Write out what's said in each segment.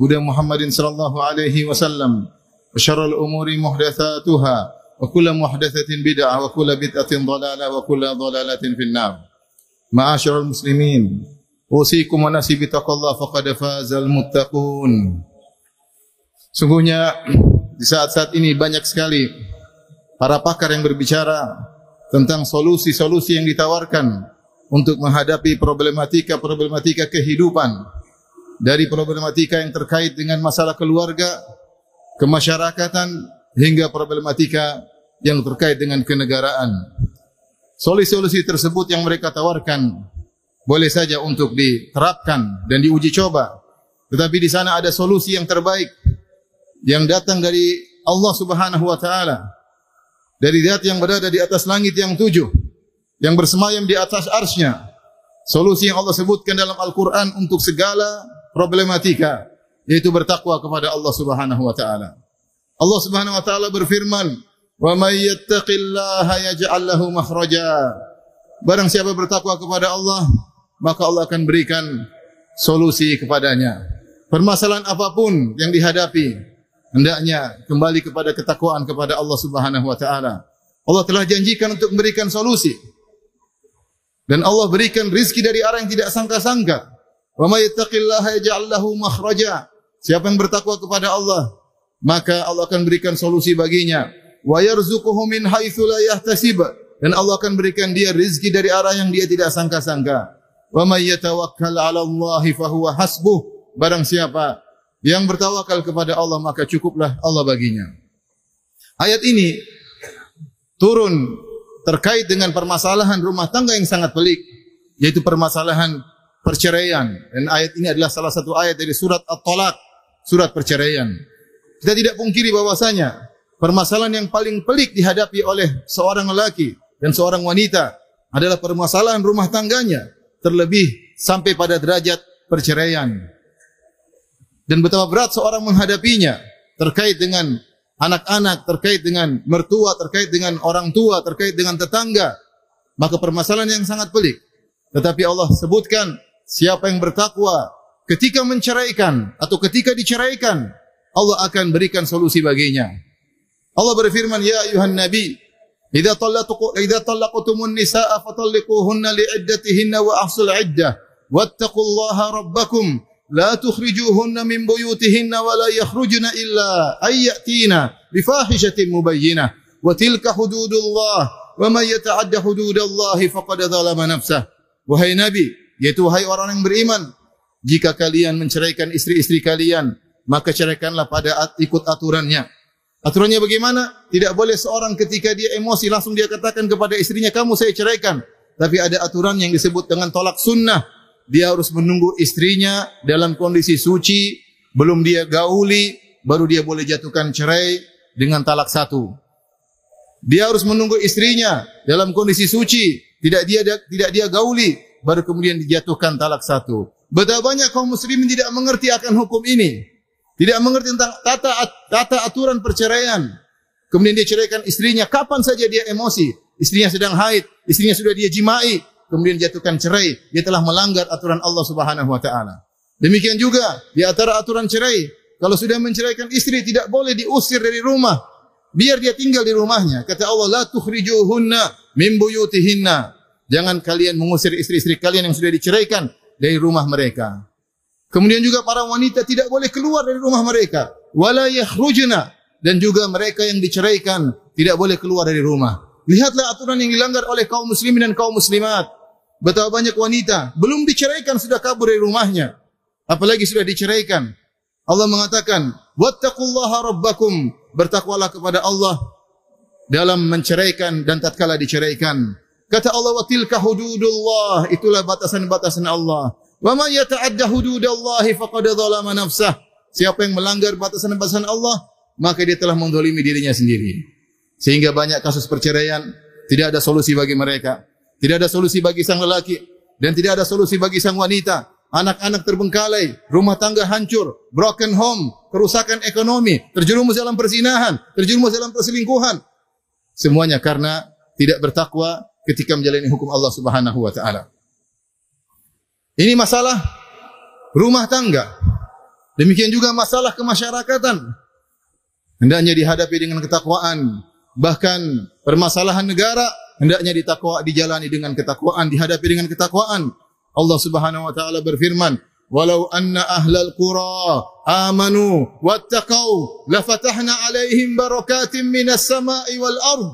هدى محمد صلى الله عليه وسلم وشر الأمور محدثاتها وكل محدثة بدعة وكل بدعة ضلالة وكل ضلالة في النار معاشر المسلمين أوصيكم ونفسي بتقوى الله فقد فاز المتقون Sungguhnya di saat-saat ini banyak sekali para pakar yang berbicara tentang solusi-solusi yang ditawarkan untuk menghadapi problematika-problematika kehidupan dari problematika yang terkait dengan masalah keluarga, kemasyarakatan hingga problematika yang terkait dengan kenegaraan. Solusi-solusi tersebut yang mereka tawarkan boleh saja untuk diterapkan dan diuji coba. Tetapi di sana ada solusi yang terbaik yang datang dari Allah Subhanahu wa taala. Dari zat yang berada di atas langit yang tujuh, yang bersemayam di atas arsnya. Solusi yang Allah sebutkan dalam Al-Quran untuk segala problematika, yaitu bertakwa kepada Allah Subhanahu wa taala. Allah Subhanahu wa taala berfirman, "Wa may yattaqillaha yaj'al lahu makhraja." Barang siapa bertakwa kepada Allah, maka Allah akan berikan solusi kepadanya. Permasalahan apa pun yang dihadapi, hendaknya kembali kepada ketakwaan kepada Allah Subhanahu wa taala. Allah telah janjikan untuk memberikan solusi. Dan Allah berikan rizki dari arah yang tidak sangka-sangka. Wa may yattaqillaha yaj'al lahu makhraja. Siapa yang bertakwa kepada Allah, maka Allah akan berikan solusi baginya. Wa yarzuquhu min haitsu la yahtasib. Dan Allah akan berikan dia rizki dari arah yang dia tidak sangka-sangka. Wa may yatawakkal 'ala Allah fa huwa hasbuh. Barang siapa yang bertawakal kepada Allah maka cukuplah Allah baginya. Ayat ini turun terkait dengan permasalahan rumah tangga yang sangat pelik yaitu permasalahan perceraian dan ayat ini adalah salah satu ayat dari surat At-Talaq, surat perceraian. Kita tidak pungkiri bahwasanya permasalahan yang paling pelik dihadapi oleh seorang lelaki dan seorang wanita adalah permasalahan rumah tangganya terlebih sampai pada derajat perceraian dan betapa berat seorang menghadapinya terkait dengan anak-anak, terkait dengan mertua, terkait dengan orang tua, terkait dengan tetangga. Maka permasalahan yang sangat pelik. Tetapi Allah sebutkan siapa yang bertakwa ketika menceraikan atau ketika diceraikan, Allah akan berikan solusi baginya. Allah berfirman, "Ya ayuhan nabi, idza talaqtu idza talaqtumun nisaa fatalliquhunna li'iddatihinna wa ahsul 'iddah wattaqullaha rabbakum لا تخرجوهن من بيوتهن ولا يخرجن إلا أن يأتينا بفاحشة مبينة وتلك حدود الله ومن يتعد حدود الله فقد ظلم نفسه Wahai Nabi, yaitu wahai orang yang beriman, jika kalian menceraikan istri-istri kalian, maka ceraikanlah pada at ikut aturannya. Aturannya bagaimana? Tidak boleh seorang ketika dia emosi langsung dia katakan kepada istrinya, kamu saya ceraikan. Tapi ada aturan yang disebut dengan tolak sunnah dia harus menunggu istrinya dalam kondisi suci, belum dia gauli, baru dia boleh jatuhkan cerai dengan talak satu. Dia harus menunggu istrinya dalam kondisi suci, tidak dia tidak dia gauli, baru kemudian dijatuhkan talak satu. Betapa banyak kaum muslimin tidak mengerti akan hukum ini. Tidak mengerti tentang tata tata aturan perceraian. Kemudian dia ceraikan istrinya kapan saja dia emosi. Istrinya sedang haid, istrinya sudah dia jimai, kemudian jatuhkan cerai, dia telah melanggar aturan Allah Subhanahu wa taala. Demikian juga di antara aturan cerai, kalau sudah menceraikan istri tidak boleh diusir dari rumah. Biar dia tinggal di rumahnya. Kata Allah, la tukhrijuhunna min buyutihinna. Jangan kalian mengusir istri-istri kalian yang sudah diceraikan dari rumah mereka. Kemudian juga para wanita tidak boleh keluar dari rumah mereka. Wala yakhrujna dan juga mereka yang diceraikan tidak boleh keluar dari rumah. Lihatlah aturan yang dilanggar oleh kaum muslimin dan kaum muslimat. Betapa banyak wanita belum diceraikan sudah kabur dari rumahnya. Apalagi sudah diceraikan. Allah mengatakan, "Wattaqullaha rabbakum." Bertakwalah kepada Allah dalam menceraikan dan tatkala diceraikan. Kata Allah, "Wa tilka hududullah." Itulah batasan-batasan Allah. "Wa man yata'adda hududallahi faqad dzalama nafsah." Siapa yang melanggar batasan-batasan Allah, maka dia telah mendolimi dirinya sendiri. Sehingga banyak kasus perceraian, tidak ada solusi bagi mereka. Tidak ada solusi bagi sang lelaki. Dan tidak ada solusi bagi sang wanita. Anak-anak terbengkalai, rumah tangga hancur, broken home, kerusakan ekonomi, terjerumus dalam persinahan, terjerumus dalam perselingkuhan. Semuanya karena tidak bertakwa ketika menjalani hukum Allah Subhanahu wa taala. Ini masalah rumah tangga. Demikian juga masalah kemasyarakatan. Hendaknya dihadapi dengan ketakwaan. Bahkan permasalahan negara hendaknya ditakwa dijalani dengan ketakwaan, dihadapi dengan ketakwaan. Allah Subhanahu wa taala berfirman, "Walau anna ahlal qura amanu wattaqau lafatahna 'alaihim barakatim minas sama'i wal ard."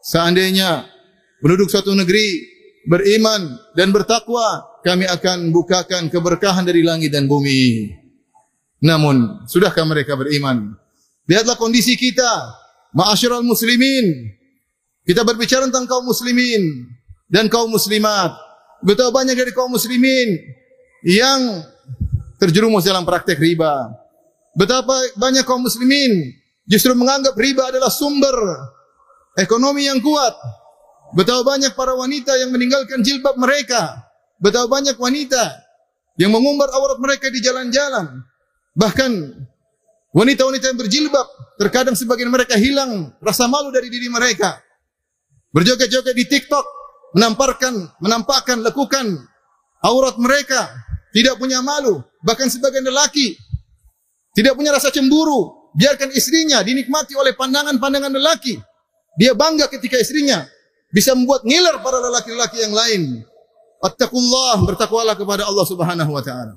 Seandainya penduduk suatu negeri beriman dan bertakwa, kami akan bukakan keberkahan dari langit dan bumi. Namun, sudahkah mereka beriman? Lihatlah kondisi kita, ma'asyiral muslimin. Kita berbicara tentang kaum muslimin dan kaum muslimat. Betapa banyak dari kaum muslimin yang terjerumus dalam praktek riba. Betapa banyak kaum muslimin justru menganggap riba adalah sumber ekonomi yang kuat. Betapa banyak para wanita yang meninggalkan jilbab mereka. Betapa banyak wanita yang mengumbar aurat mereka di jalan-jalan. Bahkan wanita-wanita yang berjilbab, terkadang sebagian mereka hilang rasa malu dari diri mereka. Berjoget-joget di TikTok, menampakkan menampakkan lekukan aurat mereka, tidak punya malu. Bahkan sebagian lelaki tidak punya rasa cemburu, biarkan istrinya dinikmati oleh pandangan-pandangan lelaki. Dia bangga ketika istrinya bisa membuat ngiler para lelaki-lelaki yang lain. Attaqullah, bertakwalah kepada Allah Subhanahu wa taala.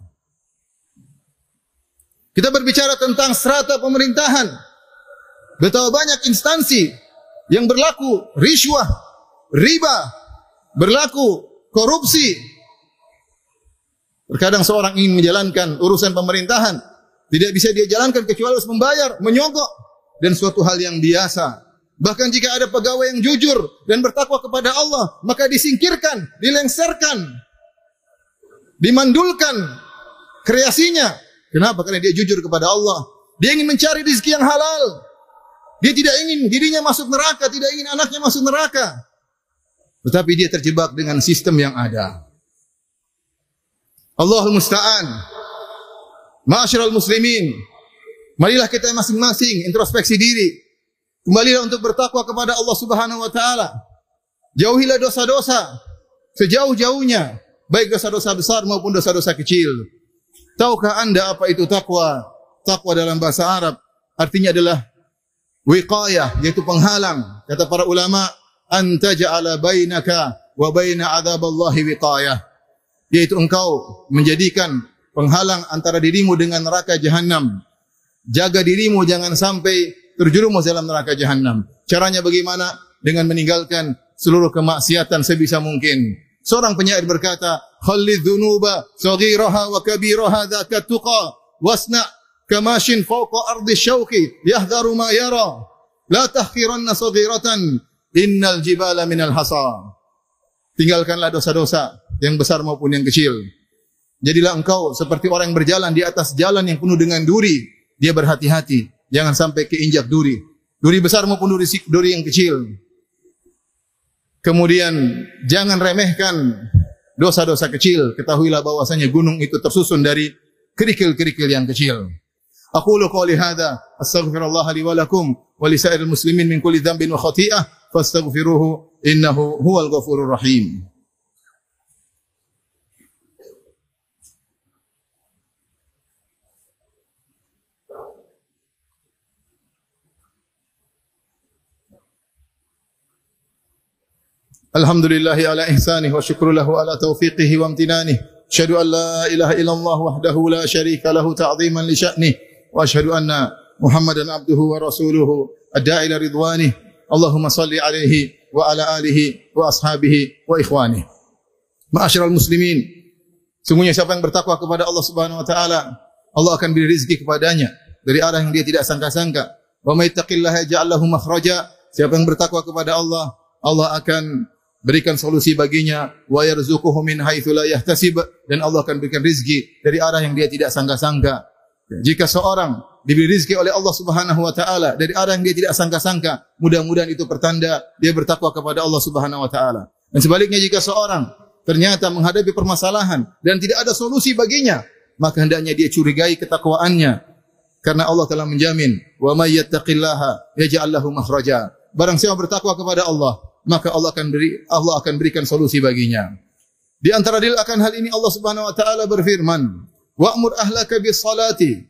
Kita berbicara tentang serata pemerintahan. Betapa banyak instansi yang berlaku riswah, riba, berlaku korupsi. Terkadang seorang ingin menjalankan urusan pemerintahan, tidak bisa dia jalankan kecuali harus membayar, menyogok dan suatu hal yang biasa. Bahkan jika ada pegawai yang jujur dan bertakwa kepada Allah, maka disingkirkan, dilengserkan, dimandulkan kreasinya Kenapa? Karena dia jujur kepada Allah. Dia ingin mencari rezeki yang halal. Dia tidak ingin dirinya masuk neraka, tidak ingin anaknya masuk neraka. Tetapi dia terjebak dengan sistem yang ada. Allahul musta'an. Ma'asyiral muslimin. Marilah kita masing-masing introspeksi diri. Kembalilah untuk bertakwa kepada Allah Subhanahu wa taala. Jauhilah dosa-dosa sejauh-jauhnya, baik dosa-dosa besar maupun dosa-dosa kecil. Tahukah Anda apa itu takwa? Takwa dalam bahasa Arab artinya adalah wiqayah, yaitu penghalang. Kata para ulama, anta ja'ala bainaka wa baina adzaballahi wiqayah. Yaitu engkau menjadikan penghalang antara dirimu dengan neraka jahanam. Jaga dirimu jangan sampai terjerumus dalam neraka jahanam. Caranya bagaimana? Dengan meninggalkan seluruh kemaksiatan sebisa mungkin. Seorang penyair berkata, "Khallid dhunuba saghiraha wa kabiraha dzaka tuqa wasna kamashin fawqa ardi syauqi yahdharu ma yara la tahqiranna saghiratan innal jibala minal hasa." Tinggalkanlah dosa-dosa yang besar maupun yang kecil. Jadilah engkau seperti orang yang berjalan di atas jalan yang penuh dengan duri. Dia berhati-hati, jangan sampai keinjak duri. Duri besar maupun duri, duri yang kecil. Kemudian jangan remehkan dosa-dosa kecil. Ketahuilah bahwasanya gunung itu tersusun dari kerikil-kerikil yang kecil. Aqulu qawli hadza astaghfirullah li wa muslimin min kulli dhanbin wa khati'ah fastaghfiruhu innahu rahim. Alhamdulillahi ala ihsanih wa syukrulahu ala taufiqihi wa amtinanih. Asyhadu an la ilaha illallah wahdahu la syarika lahu ta'ziman li sya'nih. Wa asyhadu anna Muhammadan abduhu wa rasuluhu ad-da'i ila ridwanih. Allahumma salli alaihi wa ala alihi wa ashabihi wa ikhwanih. Ma'asyiral muslimin, sungguhnya siapa yang bertakwa kepada Allah Subhanahu wa taala, Allah akan beri rezeki kepadanya dari arah yang dia tidak sangka-sangka. Wa may yattaqillaha ja'al lahu makhraja. Siapa yang bertakwa kepada Allah, Allah akan berikan solusi baginya wa yarzuquhu min haitsu la yahtasib dan Allah akan berikan rezeki dari arah yang dia tidak sangka-sangka. Jika seorang diberi rizki oleh Allah Subhanahu wa taala dari arah yang dia tidak sangka-sangka, mudah-mudahan itu pertanda dia bertakwa kepada Allah Subhanahu wa taala. Dan sebaliknya jika seorang ternyata menghadapi permasalahan dan tidak ada solusi baginya, maka hendaknya dia curigai ketakwaannya karena Allah telah menjamin wa may yattaqillaha yaj'al lahu makhraja. Barang siapa bertakwa kepada Allah, maka Allah akan beri Allah akan berikan solusi baginya. Di antara dalil akan hal ini Allah Subhanahu wa taala berfirman, Wa'mur ahlaka bis salati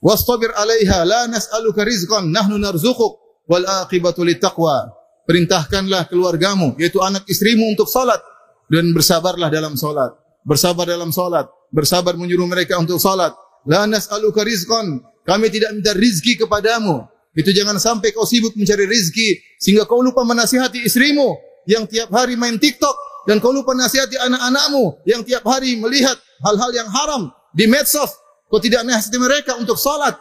wastabir 'alaiha la nas'aluka rizqan nahnu narzuquk wal aqibatu littaqwa. Perintahkanlah keluargamu yaitu anak istrimu untuk salat dan bersabarlah dalam salat. Bersabar dalam salat, bersabar menyuruh mereka untuk salat. La nas'aluka rizqan. Kami tidak minta rizki kepadamu. Itu jangan sampai kau sibuk mencari rizki sehingga kau lupa menasihati istrimu yang tiap hari main TikTok dan kau lupa nasihati anak-anakmu yang tiap hari melihat hal-hal yang haram di medsos. Kau tidak nasihati mereka untuk salat.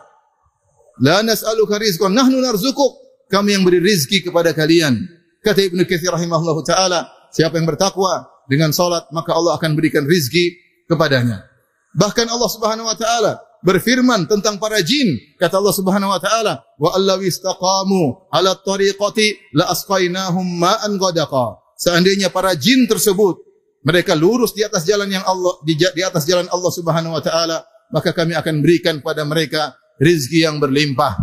La nas'aluka rizqan nahnu narzukuk. Kami yang beri rizki kepada kalian. Kata Ibnu Katsir rahimahullahu taala, siapa yang bertakwa dengan salat maka Allah akan berikan rizki kepadanya. Bahkan Allah Subhanahu wa taala berfirman tentang para jin. Kata Allah Subhanahu wa taala, "Wa allaw istaqamu 'ala tariqati la asqainahum ma'an ghadaqa." Seandainya para jin tersebut mereka lurus di atas jalan yang Allah di, di atas jalan Allah Subhanahu wa taala, maka kami akan berikan pada mereka rizki yang berlimpah.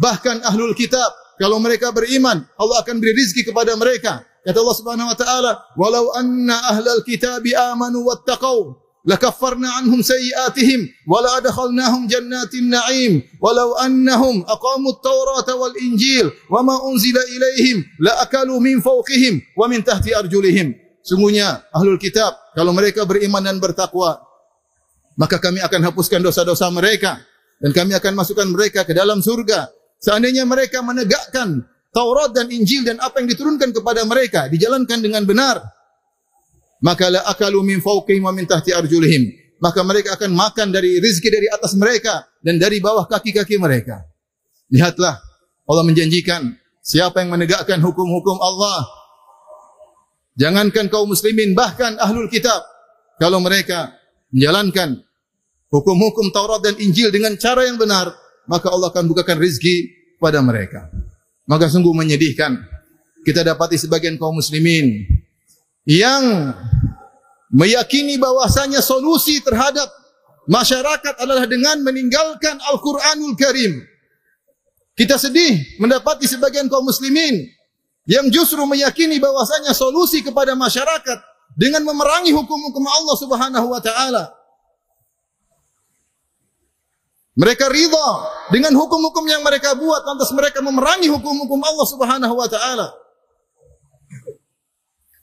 Bahkan ahlul kitab, kalau mereka beriman, Allah akan beri rizki kepada mereka. Kata Allah Subhanahu wa taala, "Walau anna ahlal kitabi amanu wattaqau adkhalnahum jannatin na'im walau annahum aqamu at-taurata wal injil wa ma unzila ilaihim la akalu min fawqihim wa min tahti arjulihim." Sungguhnya ahlul kitab kalau mereka beriman dan bertakwa maka kami akan hapuskan dosa-dosa mereka dan kami akan masukkan mereka ke dalam surga. Seandainya mereka menegakkan Taurat dan Injil dan apa yang diturunkan kepada mereka dijalankan dengan benar, maka la akalu min fawqihim wa min tahti arjulihim. Maka mereka akan makan dari rezeki dari atas mereka dan dari bawah kaki-kaki mereka. Lihatlah Allah menjanjikan siapa yang menegakkan hukum-hukum Allah Jangankan kaum muslimin bahkan ahlul kitab kalau mereka menjalankan hukum-hukum Taurat dan Injil dengan cara yang benar, maka Allah akan bukakan rizki pada mereka. Maka sungguh menyedihkan kita dapati sebagian kaum muslimin yang meyakini bahwasanya solusi terhadap masyarakat adalah dengan meninggalkan Al-Qur'anul Karim. Kita sedih mendapati sebagian kaum muslimin yang justru meyakini bahwasanya solusi kepada masyarakat dengan memerangi hukum-hukum Allah Subhanahu wa taala. Mereka ridha dengan hukum-hukum yang mereka buat lantas mereka memerangi hukum-hukum Allah Subhanahu wa taala.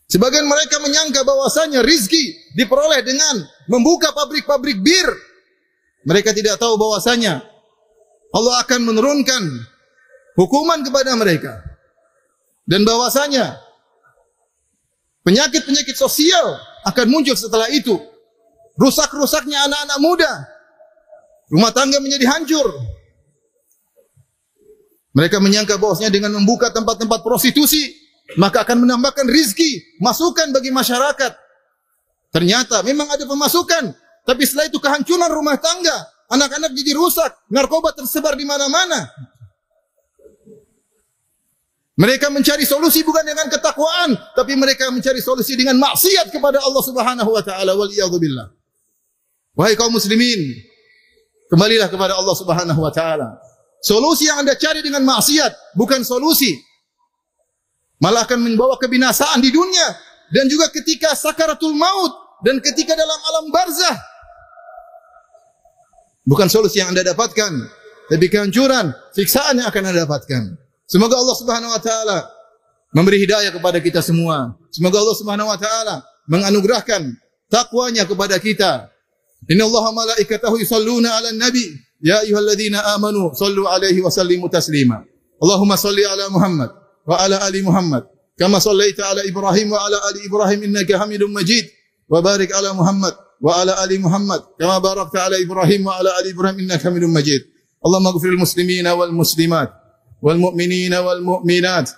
Sebagian mereka menyangka bahwasanya rizki diperoleh dengan membuka pabrik-pabrik bir. Mereka tidak tahu bahwasanya Allah akan menurunkan hukuman kepada mereka dan bahwasanya penyakit-penyakit sosial akan muncul setelah itu. Rusak-rusaknya anak-anak muda. Rumah tangga menjadi hancur. Mereka menyangka bahwasanya dengan membuka tempat-tempat prostitusi maka akan menambahkan rizki, masukan bagi masyarakat. Ternyata memang ada pemasukan, tapi setelah itu kehancuran rumah tangga, anak-anak jadi rusak, narkoba tersebar di mana-mana. Mereka mencari solusi bukan dengan ketakwaan, tapi mereka mencari solusi dengan maksiat kepada Allah Subhanahu wa taala wal billah. Wahai kaum muslimin, kembalilah kepada Allah Subhanahu wa taala. Solusi yang Anda cari dengan maksiat bukan solusi. Malah akan membawa kebinasaan di dunia dan juga ketika sakaratul maut dan ketika dalam alam barzah. Bukan solusi yang Anda dapatkan, tapi kehancuran, siksaan yang akan Anda dapatkan. Semoga Allah Subhanahu wa taala memberi hidayah kepada kita semua. Semoga Allah Subhanahu wa taala menganugerahkan takwanya kepada kita. Inna Allah malaikatahu yusalluna 'alan nabi ya ayyuhalladzina amanu sallu 'alaihi wa sallimu taslima. Allahumma salli 'ala Muhammad وعلى آل محمد. كما صليت على إبراهيم وعلى آل إبراهيم إنك حميد مجيد. وبارك على محمد وعلى آل محمد. كما باركت على إبراهيم وعلى آل إبراهيم إنك حميد مجيد. اللهم اغفر للمسلمين والمسلمات والمؤمنين والمؤمنات.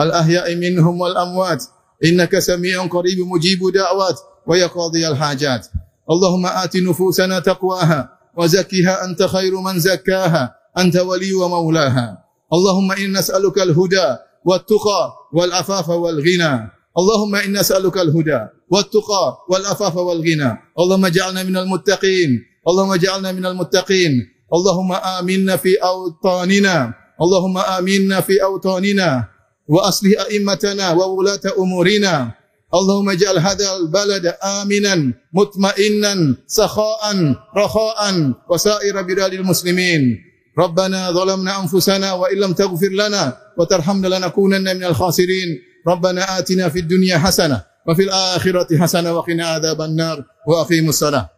الأحياء منهم والأموات. إنك سميع قريب مجيب دعوات. ويقاضي الحاجات. اللهم آت نفوسنا تقواها وزكها أنت خير من زكاها. أنت ولي ومولاها. اللهم إنا نسألك الهدى والتقى والعفاف والغنى. اللهم إنا نسألك الهدى والتقى والعفاف والغنى. اللهم اجعلنا من المتقين. اللهم اجعلنا من المتقين. اللهم آمنا في أوطاننا. اللهم آمنا في أوطاننا. وأصلح أئمتنا وولاة أمورنا. اللهم اجعل هذا البلد آمنا مطمئنا سخاء رخاء. وسائر بلاد المسلمين. ربنا ظلمنا أنفسنا وإن لم تغفر لنا وترحمنا لنكونن من الخاسرين. ربنا آتنا في الدنيا حسنة وفي الآخرة حسنة وقنا عذاب النار. وأقيموا الصلاة.